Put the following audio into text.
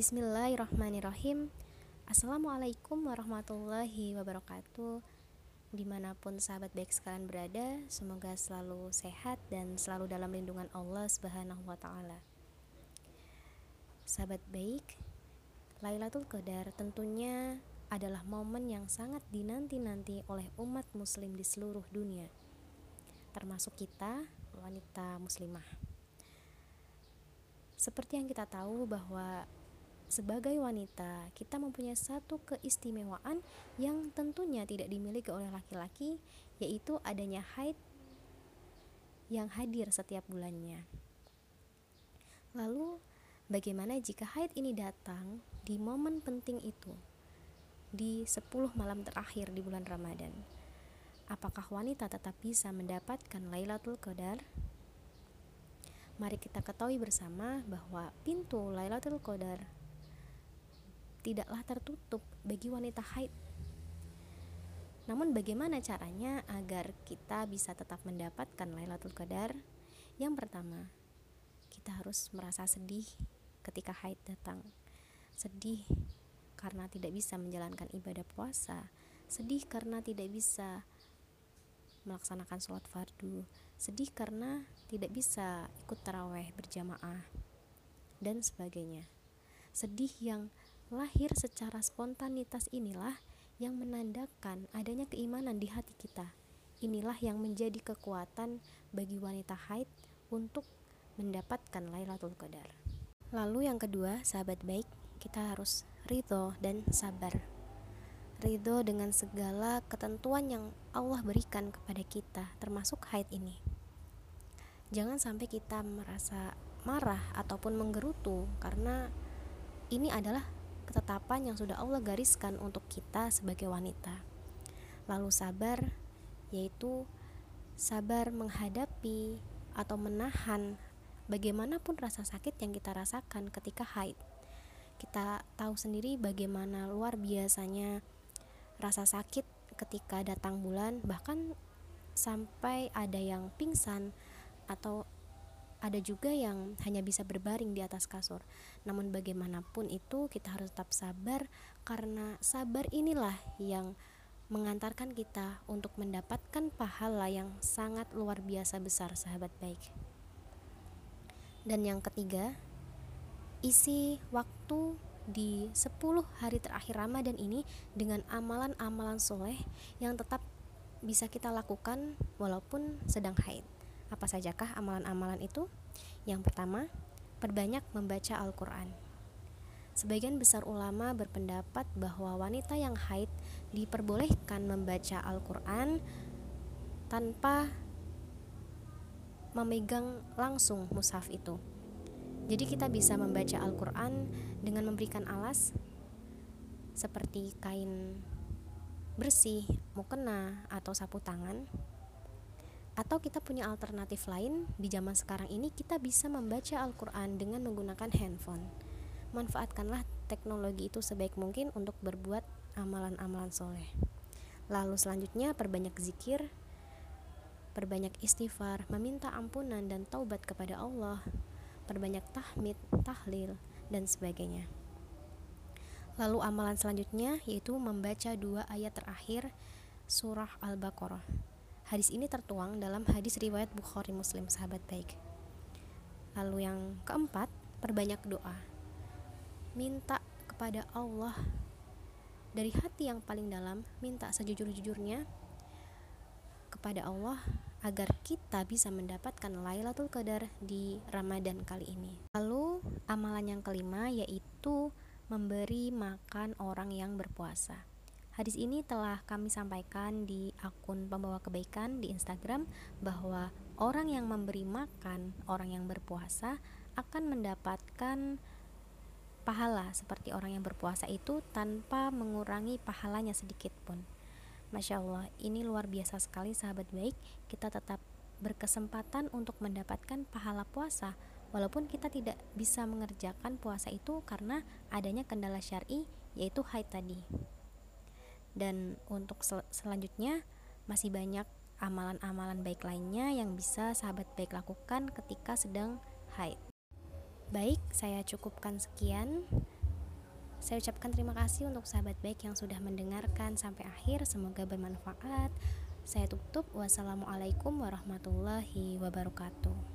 Bismillahirrahmanirrahim. Assalamualaikum warahmatullahi wabarakatuh. Di mana pun sahabat baik sekalian berada Semoga selalu sehat dan selalu dalam lindungan Allah subhanahu wa ta'ala. Sahabat baik Lailatul Qadar tentunya adalah momen yang sangat dinanti-nanti oleh umat muslim di seluruh dunia Termasuk kita, wanita muslimah. Seperti yang kita tahu bahwa sebagai wanita, kita mempunyai satu keistimewaan yang tentunya tidak dimiliki oleh laki-laki, yaitu adanya haid yang hadir setiap bulannya. Lalu, bagaimana jika haid ini datang di momen penting itu? Di 10 malam terakhir di bulan Ramadan. Apakah wanita tetap bisa mendapatkan Lailatul Qadar? Mari kita ketahui bersama bahwa pintu Lailatul Qadar tidaklah tertutup bagi wanita haid. Namun bagaimana caranya agar kita bisa tetap mendapatkan Lailatul Qadar? Yang pertama, kita harus merasa sedih ketika haid datang. Sedih karena tidak bisa menjalankan ibadah puasa, sedih karena tidak bisa melaksanakan sholat fardu, sedih karena tidak bisa ikut taraweh berjamaah, dan sebagainya. Sedih yang lahir secara spontanitas inilah yang menandakan adanya keimanan di hati kita. Inilah yang menjadi kekuatan bagi wanita haid untuk mendapatkan Lailatul Qadar. Lalu yang kedua, sahabat baik, kita harus ridho dan sabar. Ridho dengan segala ketentuan yang Allah berikan kepada kita, termasuk haid ini. Jangan sampai kita merasa marah ataupun menggerutu karena ini adalah ketetapan yang sudah Allah gariskan untuk kita sebagai wanita. Lalu sabar, yaitu sabar menghadapi atau menahan bagaimanapun rasa sakit yang kita rasakan ketika haid. Kita tahu sendiri bagaimana luar biasanya rasa sakit ketika datang bulan, bahkan sampai ada yang pingsan atau ada juga yang hanya bisa berbaring di atas kasur. Namun bagaimanapun itu kita harus tetap sabar karena sabar inilah yang mengantarkan kita untuk mendapatkan pahala yang sangat luar biasa besar sahabat baik. Dan yang ketiga, isi waktu di 10 hari terakhir Ramadan ini dengan amalan-amalan soleh yang tetap bisa kita lakukan walaupun sedang haid. Apa sajakah amalan-amalan itu? Yang pertama, perbanyak membaca Al-Quran. Sebagian besar ulama berpendapat bahwa wanita yang haid diperbolehkan membaca Al-Quran tanpa memegang langsung mushaf itu. Jadi kita bisa membaca Al-Quran dengan memberikan alas seperti kain bersih, mukena, atau sapu tangan atau kita punya alternatif lain, di zaman sekarang ini kita bisa membaca Al-Quran dengan menggunakan handphone. Manfaatkanlah teknologi itu sebaik mungkin untuk berbuat amalan-amalan soleh. Lalu selanjutnya perbanyak zikir, perbanyak istighfar, meminta ampunan dan taubat kepada Allah, perbanyak tahmid, tahlil, dan sebagainya. Lalu amalan selanjutnya yaitu membaca dua ayat terakhir surah Al-Baqarah Hadis ini tertuang dalam hadis riwayat Bukhari Muslim sahabat baik. Lalu yang keempat, perbanyak doa. Minta kepada Allah dari hati yang paling dalam, minta sejujur-jujurnya kepada Allah agar kita bisa mendapatkan Lailatul Qadar di Ramadan kali ini. Lalu amalan yang kelima yaitu memberi makan orang yang berpuasa. Hadis ini telah kami sampaikan di akun pembawa kebaikan di Instagram bahwa orang yang memberi makan orang yang berpuasa akan mendapatkan pahala seperti orang yang berpuasa itu tanpa mengurangi pahalanya sedikit pun. Masya Allah, ini luar biasa sekali sahabat baik. Kita tetap berkesempatan untuk mendapatkan pahala puasa walaupun kita tidak bisa mengerjakan puasa itu karena adanya kendala syari yaitu haid tadi dan untuk sel selanjutnya masih banyak amalan-amalan baik lainnya yang bisa sahabat baik lakukan ketika sedang haid. Baik, saya cukupkan sekian. Saya ucapkan terima kasih untuk sahabat baik yang sudah mendengarkan sampai akhir. Semoga bermanfaat. Saya tutup. Wassalamualaikum warahmatullahi wabarakatuh.